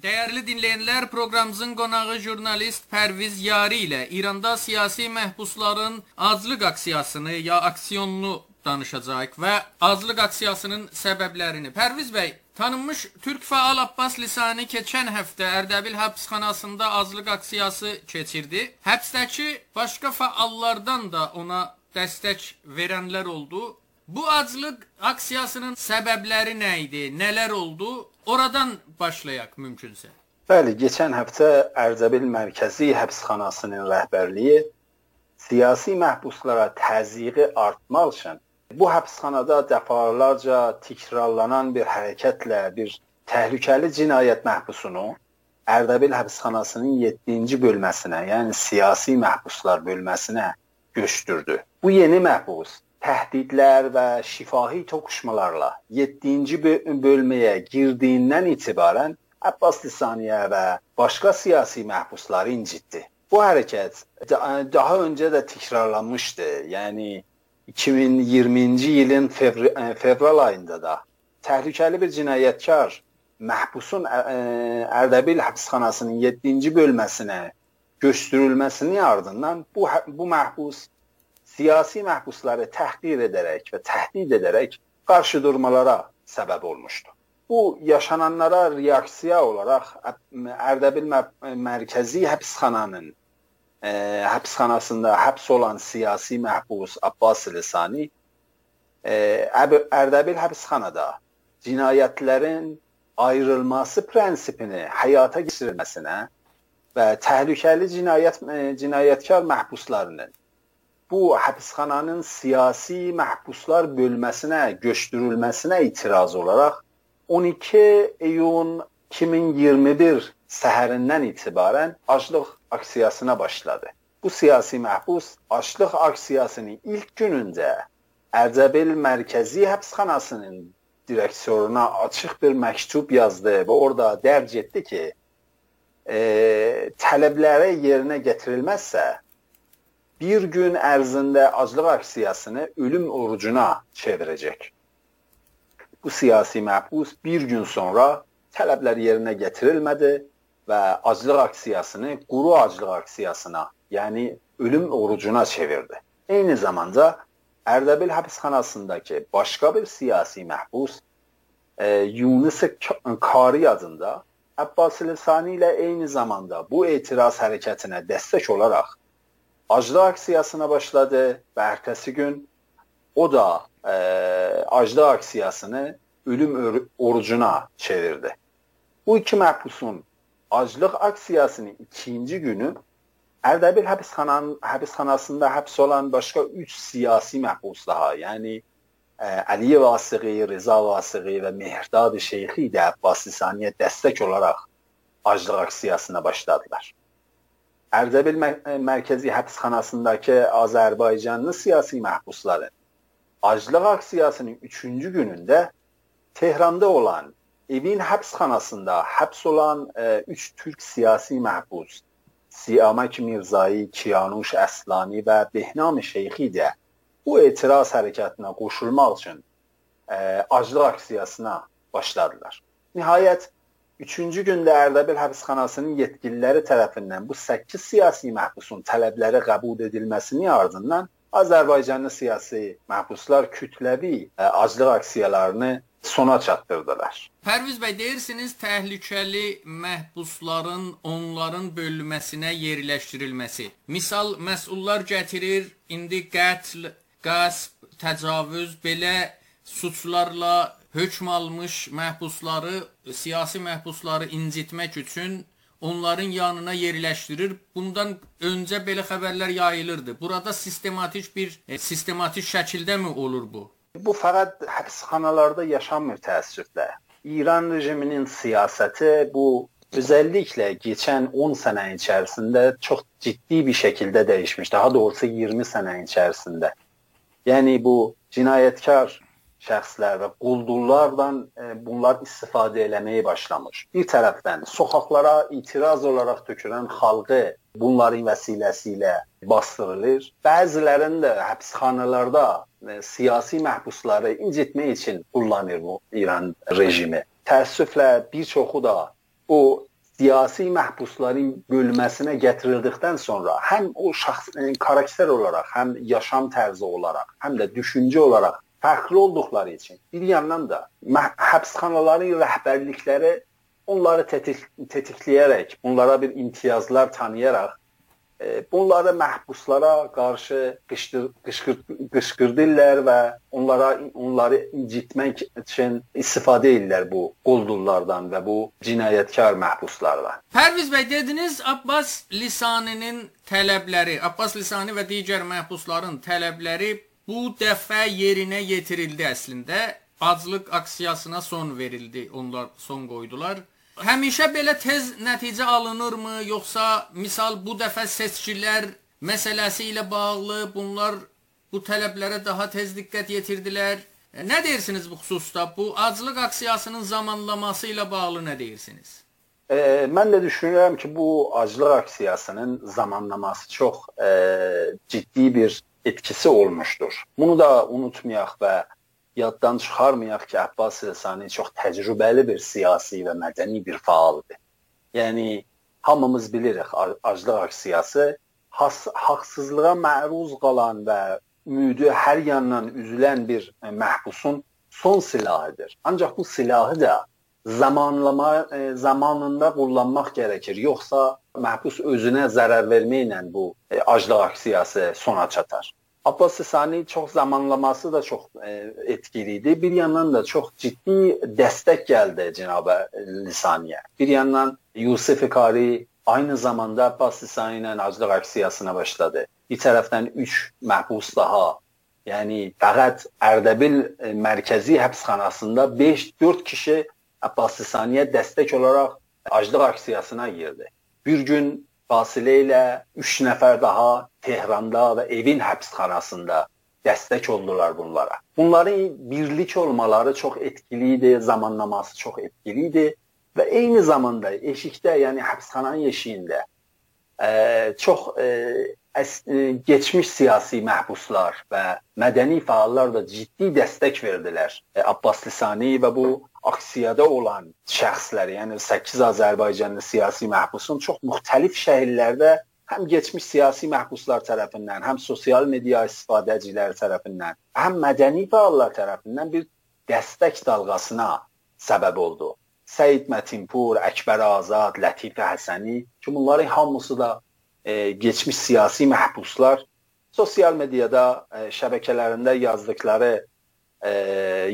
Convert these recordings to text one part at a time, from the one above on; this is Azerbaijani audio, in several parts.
Dəyərli dinləyənlər, proqramımızın qonağı jurnalist Pərviz Yari ilə İranda siyasi məhbusların aclıq aksiyasını ya aksiyonunu danışacağıq və aclıq aksiyasının səbəblərini. Pərviz bəy, tanınmış türk faal Abbas Lisani keçən həftə Ərdəbil həbsxanasında aclıq aksiyası keçirdi. Həbsdəki başqa faallardan da ona dəstək verənlər oldu. Bu aclıq aksiyasının səbəbləri nə idi? Nələr oldu? Oradan başlayaq mümkünsə. Bəli, keçən həftə Ərdəbil Mərkəzi Həbsxanasının rəhbərliyi siyasi məhbuslara təzyiqi artmaq üçün bu həbsxanada dəfalarca təkrarlanan bir hərəkətlə bir təhlükəli cinayət məhbusunu Ərdəbil həbsxanasının 7-ci bölməsinə, yəni siyasi məhbuslar bölməsinə götürdü. Bu yeni məhbus təhdidlər və şifahi toqquşmalarla 7-ci bölməyə girdiyindən etibarən Abbas Lisaniyə və başqa siyasi məhbusları incitdi. Bu hərəkət daha öncə də təkrarlanmışdı. Yəni 2020-ci ilin fevr fevral ayında da təhlükəli bir cinayətkar məhbusun Ərdəbil həbsxanasının 7-ci bölməsinə göstərilməsinin ardından bu bu məhbus siyasi məhbusları təhqir edərək və təhdid edərək qarşı durmalara səbəb olmuşdu. Bu yaşananlara reaksiya olaraq Ərdəbil mərkəzi həbsxananın ə, həbsxanasında həbs olan siyasi məhbus Abbas Lisani ə, Ərdəbil həbsxanada cinayətlərin ayrılması prinsipini həyata keçirilməsinə və təhlükəli cinayət cinayətkar məhbuslarının bu həbsxananın siyasi məhbuslar bölməsinə götürülməsinə etiraz olaraq 12 iyun 2021 səhərindən etibarən aclıq aksiyasına başladı. Bu siyasi məhbus aclıq aksiyasının ilk günündə Ərdəbil Mərkəzi Həbsxanasının direktoruna açıq bir məktub yazdı və orada dərc etdi ki, e, tələblərə yerinə gətirilməzsə bir gün ərzində aclıq aksiyasını ölüm orucuna çevirəcək. Bu siyasi məhbus bir gün sonra tələblər yerinə gətirilmədi və aclıq aksiyasını quru aclıq aksiyasına, yəni ölüm orucuna çevirdi. Eyni zamanda Ərdəbil həbsxanasındakı başqa bir siyasi məhbus e, Yunus Kari adında Abbas Lisani ilə eyni zamanda bu etiraz hərəkətinə dəstək olaraq aclıq aksiyasına başladı və ertəsi gün o da e, aclıq aksiyasını ölüm orucuna çevirdi. Bu iki məhbusun aclıq aksiyasının ikinci günü Ərdəbil həbsxananın həbsxanasında həbs olan başqa 3 siyasi məhbus daha, yəni ə, Əliyə Vasiqi, Rıza Vasiqi və Mehdad Şeyxi də Abbas Lisaniyə dəstək olaraq aclıq aksiyasına başladılar. Ərdəbil mərkəzi həbsxanasındakı Azərbaycanlı siyasi məhbusların aclıq aksiyasının 3-cü günündə Tehranda olan evin həbsxanasında həbs olan 3 e, türk siyasi məhbus Siyamak Mirzai, Kiyanuş Əslani və Behnam Şeyxi də bu etiraz hərəkətinə qoşulmaq üçün e, aclıq aksiyasına başladılar. Nəhayət Üçüncü gündə Ərdəbil həbsxanasının yetkililəri tərəfindən bu 8 siyasi məhbusun tələbləri qəbul edilməsinin ardından Azərbaycanlı siyasi məhbuslar kütləvi ə, e, aclıq aksiyalarını sona çatdırdılar. Pərviz bəy deyirsiniz təhlükəli məhbusların onların bölünməsinə yerləşdirilməsi. Misal məsullar gətirir, indi qətl, qəsb, təcavüz belə suçlarla hökm almış məhbusları, siyasi məhbusları incitmək üçün onların yanına yerləşdirir. Bundan öncə belə xəbərlər yayılırdı. Burada sistematik bir e, sistematik şəkildəmi olur bu? Bu fəqət həbsxanalarda yaşanmır təəssüflə. İran rejiminin siyasəti bu özəlliklə keçən 10 sənə içərisində çox ciddi bir şəkildə dəyişmiş. Daha doğrusu 20 sənə içərisində. Yəni bu cinayətkar şəxslər və quldurlardan e, bunlar istifadə eləməyə başlamış. Bir tərəfdən sokaqlara etiraz olaraq tökülən xalqı bunların vəsiləsi bastırılır. Bəzilərində həbsxanalarda e, siyasi məhbusları incitmək üçün kullanır bu İran rejimi. Təəssüflə bir çoxu da o siyasi məhbusların bölməsinə gətirildikdən sonra həm o şəxs karakter olaraq, həm yaşam tərzi olaraq, həm də düşüncə olaraq fərqli olduqları üçün bir yandan da həbsxanaların rəhbərlikləri onları tetik tetikləyərək, onlara bir imtiyazlar tanıyaraq e, bunları məhbuslara qarşı qışqır, qışqır, qışqırdırlar və onlara onları incitmək üçün istifadə edirlər bu quldurlardan və bu cinayətkar məhbuslardan. Pərviz bəy dediniz Abbas Lisaninin tələbləri, Abbas Lisani və digər məhbusların tələbləri bu dəfə yerinə yetirildi əslində. Aclıq aksiyasına son verildi. Onlar son qoydular. Həmişə belə tez nəticə alınırmı, yoxsa misal bu dəfə seçkilər məsələsi ilə bağlı bunlar bu tələblərə daha tez diqqət yetirdilər? Nə deyirsiniz bu xüsusda? Bu aclıq aksiyasının zamanlaması ilə bağlı nə deyirsiniz? E, mən də düşünürəm ki, bu aclıq aksiyasının zamanlaması çox e, ciddi bir etkisi olmuşdur. Bunu da unutmayaq və yaddan çıxarmayaq ki, Abbas Sani çox təcrübəli bir siyasi və mədəni bir fəaldır. Yəni hamımız bilirik aclıq aksiyası has, haqsızlığa məruz qalan və ümidi hər yandan üzülən bir məhbusun son silahıdır. Ancaq bu silahı da zamanlama e, zamanında kullanmaq gərəkir. Yoxsa məhbus özünə zərər verməklə bu e, aclıq aksiyası sona çatar. Abbas Sani çox zamanlaması da çox e, etkili idi. Bir yandan da çox ciddi dəstək gəldi cənabə Lisaniyə. Bir yandan Yusif Kari aynı zamanda Abbas Sani ilə aclıq aksiyasına başladı. Bir tərəfdən 3 məhbus daha Yəni fəqət Ərdəbil e, mərkəzi həbsxanasında 5-4 kişi Abbas Saniyə dəstək olaraq aclıq aksiyasına girdi. Bir gün fasilə ilə 3 nəfər daha Tehranda və evin həbsxanasında dəstək oldular bunlara. Bunların birlik olmaları çox etkili idi, zamanlaması çox etkili idi və eyni zamanda eşikdə, yəni həbsxananın eşiyində ə, çox ə, əs, ə, keçmiş siyasi məhbuslar və mədəni fəallar da ciddi dəstək verdilər. Ə, Abbas Lisani və bu aksiyada olan şəxslər, yəni 8 Azərbaycanlı siyasi məhbusun çox müxtəlif şəhərlərdə həm keçmiş siyasi məhbuslar tərəfindən, həm sosial media istifadəçiləri tərəfindən, həm mədəni fəallar tərəfindən bir dəstək dalğasına səbəb oldu. Səid Mətinpur, Əkbər Azad, Lətifə Həsəni ki, bunların hamısı da e, keçmiş siyasi məhbuslar sosial mediada e, şəbəkələrində yazdıkları e,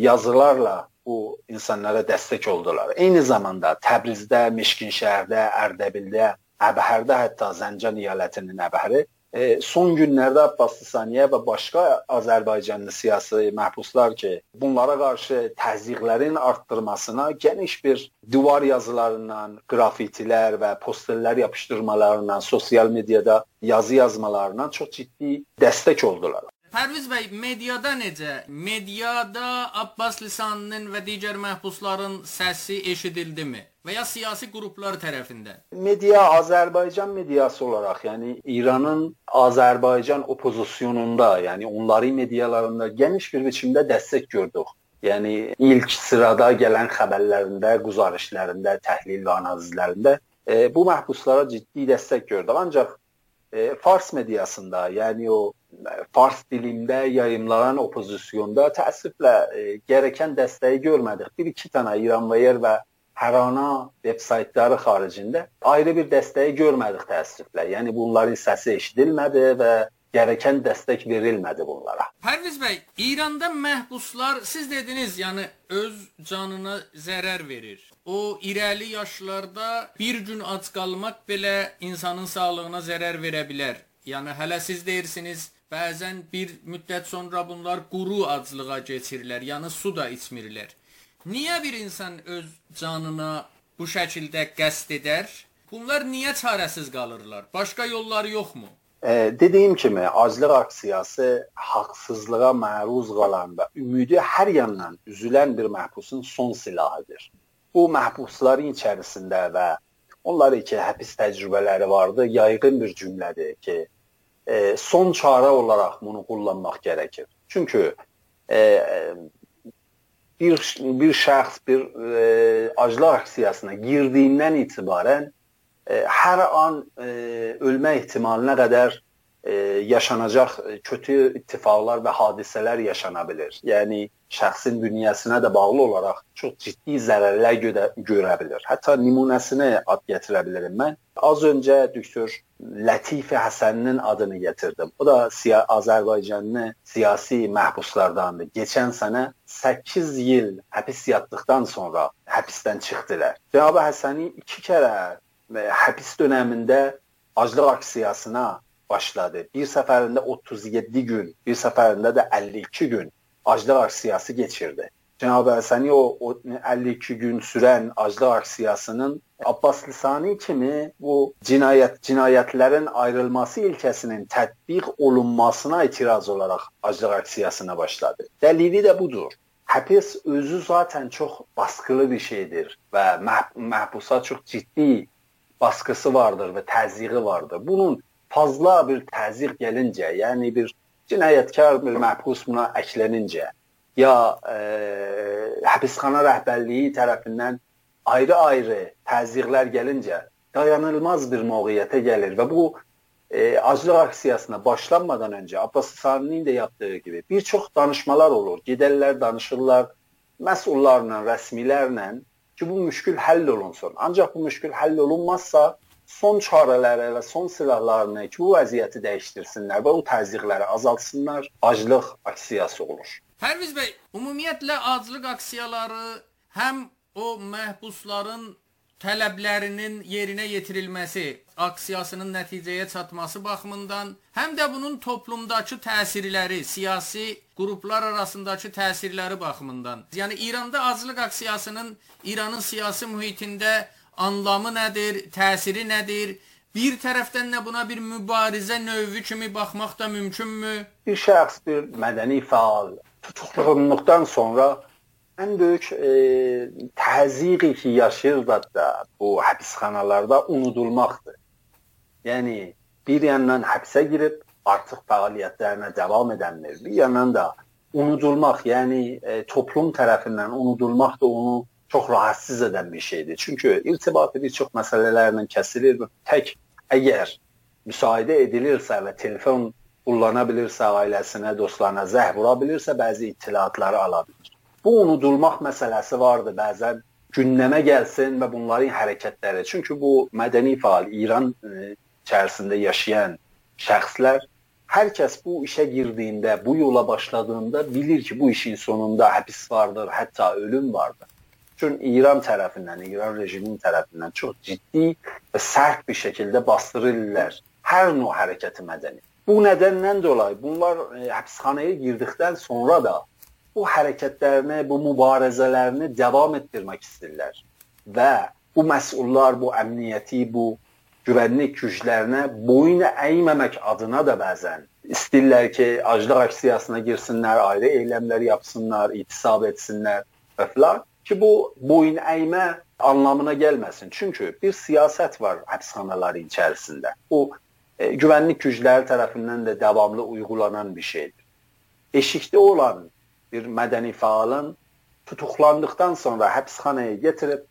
yazılarla bu insanlara dəstək oldular. Eyni zamanda Təbrizdə, Meşkinşəhərdə, Ərdəbildə, Əbhərdə, hətta Zəncan əyalətinin Əbhəri e, son günlərdə Abbas Saniyə və başqa Azərbaycanlı siyasi məhbuslar ki, bunlara qarşı təzyiqlərin artdırmasına geniş bir divar yazılarından, qrafitilər və posterlər yapışdırmalarından, sosial mediada yazı yazmalarından çox ciddi dəstək oldular. Pərviz bəy, mediada necə? Mediada Abbas Lisanının və digər məhbusların səsi eşidildimi və ya siyasi qruplar tərəfindən? Media Azərbaycan mediası olaraq, yəni İranın Azərbaycan oppozisyonunda, yəni onların medialarında geniş bir biçimdə dəstək gördük. Yəni ilk sırada gələn xəbərlərində, quzarışlarında, təhlil və analizlərində e, bu məhbuslara ciddi dəstək gördük. Ancaq e, Fars mediasında, yəni o fars dilində yayımlanan oppozisyonda təəssüflə e, gərəkən dəstəyi görmədik. Bir-iki dənə İranvayər və Hərana veb-saytları xaricində ayrı bir dəstəyi görmədik təəssüflə. Yəni bunların səsi eşidilmədi və gərəkən dəstək verilmədi bunlara. Pərviz bəy, İranda məhbuslar siz dediniz, yəni öz canına zərər verir. O irəli yaşlarda bir gün ac qalmaq belə insanın sağlığına zərər verə bilər. Yəni hələ siz deyirsiniz, Bəzən bir müddət sonra bunlar quru aclığa keçirlər, yəni su da içmirlər. Niyə bir insan öz canına bu şəkildə qəsd edər? Bunlar niyə çarəsiz qalırlar? Başqa yolları yoxmu? E, dediyim kimi, aclıq aksiyası haqsızlığa məruz qalan və ümidi hər yandan üzülən bir məhbusun son silahıdır. Bu məhbusların içərisində və onların ki, həbs təcrübələri vardı, yayğın bir cümlədir ki, e, son çarə olaraq bunu kullanmaq gərəkir. Çünki e, bir bir şəxs bir e, aclıq aksiyasına girdiyindən etibarən e, hər an e, ölmə ehtimalinə qədər yaşanacaq kötü ittifaqlar və hadisələr yaşana bilər. Yəni şəxsin bünyəsinə də bağlı olaraq çox ciddi zərərlər görə, görə bilər. Hətta nümunəsini ad gətirə bilərəm mən. Az öncə doktor Lətif Həsəninin adını gətirdim. O da siya Azərbaycanlı siyasi məhbuslardandır. Keçən sənə 8 il həbs yatdıqdan sonra həbsdən çıxdılar. Cənab Həsəni 2 kərə həbs dövründə aclıq aksiyasına başladı. Bir səfərində 37 gün, bir səfərində də 52 gün aclıq aksiyası keçirdi. Cənab Həsəni o, o 52 gün sürən aclıq aksiyasının Abbas Lisani kimi bu cinayət cinayətlərin ayrılması ilkəsinin tətbiq olunmasına etiraz olaraq aclıq aksiyasına başladı. Dəlili də budur. Həbs özü zaten çox baskılı bir şeydir və məh məhbusa çox ciddi baskısı vardır və təzyiqi vardır. Bunun fazla bir təzyiq gəlincə, yəni bir cinayətkar bir məhbus buna əklənincə ya e, həbsxana rəhbərliyi tərəfindən ayrı-ayrı təzyiqlər gəlincə dayanılmaz bir mövqeyiyyətə gəlir və bu e, aclıq aksiyasına başlanmadan öncə Abbas Saninin də yaptığı kimi bir çox danışmalar olur. Gedərlər, danışırlar məsullarla, rəsmilərlə ki, bu müşkül həll olunsun. Ancaq bu müşkül həll olunmazsa son çarələri və son silahlarını ki, bu vəziyyəti dəyişdirsinlər və o təzyiqləri azaltsınlar, aclıq aksiyası olur. Pərviz bəy, ümumiyyətlə aclıq aksiyaları həm o məhbusların tələblərinin yerinə yetirilməsi, aksiyasının nəticəyə çatması baxımından, həm də bunun toplumdakı təsirləri, siyasi qruplar arasındakı təsirləri baxımından. Yəni İranda aclıq aksiyasının İranın siyasi mühitində anlamı nədir, təsiri nədir? Bir tərəfdən də buna bir mübarizə növü kimi baxmaq da mümkünmü? Bir şəxs bir mədəni fəal tutuklandıktan sonra en büyük e, təzyiqi ki yaşayırlar da bu həbsxanalarda unudulmaqdır. Yəni bir yandan həbsə girib artıq fəaliyyətlərinə davam edənlər, bir yandan da unudulmaq, yəni e, toplum tərəfindən unudulmaq da onu çox rahatsız edən bir şeydir. Çünki irtibatı bir çox məsələlərlə kəsilir və tək əgər müsahidə edilirsə və telefon kullana bilirsə, ailəsinə, dostlarına zəh vura bilirsə, bəzi ittilatları ala bilir. Bu unudulmaq məsələsi vardı bəzən gündəmə gəlsin və bunların hərəkətləri. Çünki bu mədəni faal İran e, içərisində yaşayan şəxslər hər kəs bu işə girdiyində, bu yola başladığında bilir ki, bu işin sonunda həbs vardır, hətta ölüm vardır. Çünki İran tərəfindən, İran rejiminin tərəfindən çox ciddi və sərt bir şəkildə bastırırlar hər növ hərəkəti mədəni. Bu nədəndən dolayı bunlar e, həbsxanaya girdikdən sonra da bu hərəkətlərini, bu mübarizələrini davam etdirmək istəyirlər. Və bu məsullar bu əmniyyəti, bu güvənlik güclərinə boyun əyməmək adına da bəzən istəyirlər ki, aclıq aksiyasına girsinlər, ayrı eyləmlər yapsınlar, itisab etsinlər və filan ki, bu boyun əymə anlamına gəlməsin. Çünki bir siyasət var həbsxanaların içərisində. Bu e, güvenlik gücləri tərəfindən də davamlı uygulanan bir şeydir. Eşikdə olan bir mədəni fəalın tutuqlandıqdan sonra həbsxanaya gətirib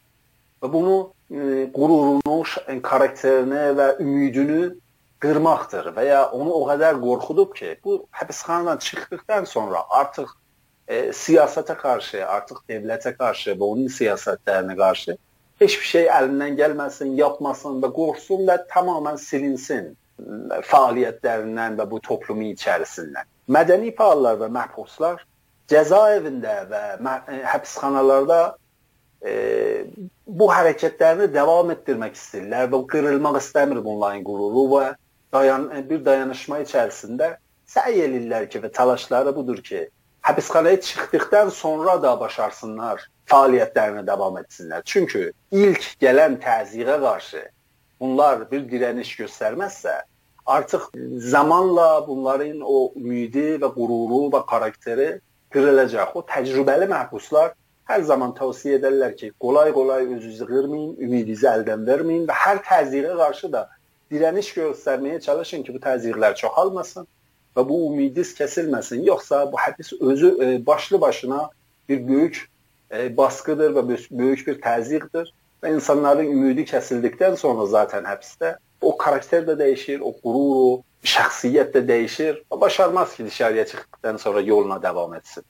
və bunu e, qürurunu, karakterini və ümidini qırmaqdır və ya onu o qədər qorxudub ki, bu həbsxanadan çıxdıqdan sonra artıq e, siyasətə qarşı, artıq dövlətə qarşı və onun siyasətlərinə qarşı heç bir şey əlindən gəlməsin, yapmasın və qorxsun və tamamilə silinsin fəaliyyətlərindən və bu toplumun içərisindən. Mədəni fəallar və məhbuslar cəzaevində və e, həbsxanalarda e, bu hərəkətlərini davam etdirmək istəyirlər və qırılmaq istəmir bunların qüruru və dayan e, bir dayanışma içərisində səy edirlər ki və təlaşları budur ki, həbsxanaya çıxdıqdan sonra da başarsınlar fəaliyyətlərini davam etsinlər. Çünki ilk gələn təzyiqə qarşı bunlar bir dirəniş göstərməzsə, artıq zamanla bunların o ümidi və qüruru və xarakteri qırılacaq. O təcrübəli məhbuslar hər zaman tövsiyə edirlər ki, qolay-qolay özünüzü qırmayın, ümidinizi əldən verməyin və hər təzyiqə qarşı da dirəniş göstərməyə çalışın ki, bu təzyiqlər çoxalmasın və bu ümidiniz kəsilməsin. Yoxsa bu hədis özü e, başlı başına bir böyük e, baskıdır və böyük bir təzyiqdir və insanların ümidi kəsildikdən sonra zaten həbsdə o karakter də dəyişir, o qürur, o şəxsiyyət də dəyişir və başarmaz ki, dışarıya çıxdıqdan sonra yoluna davam etsin.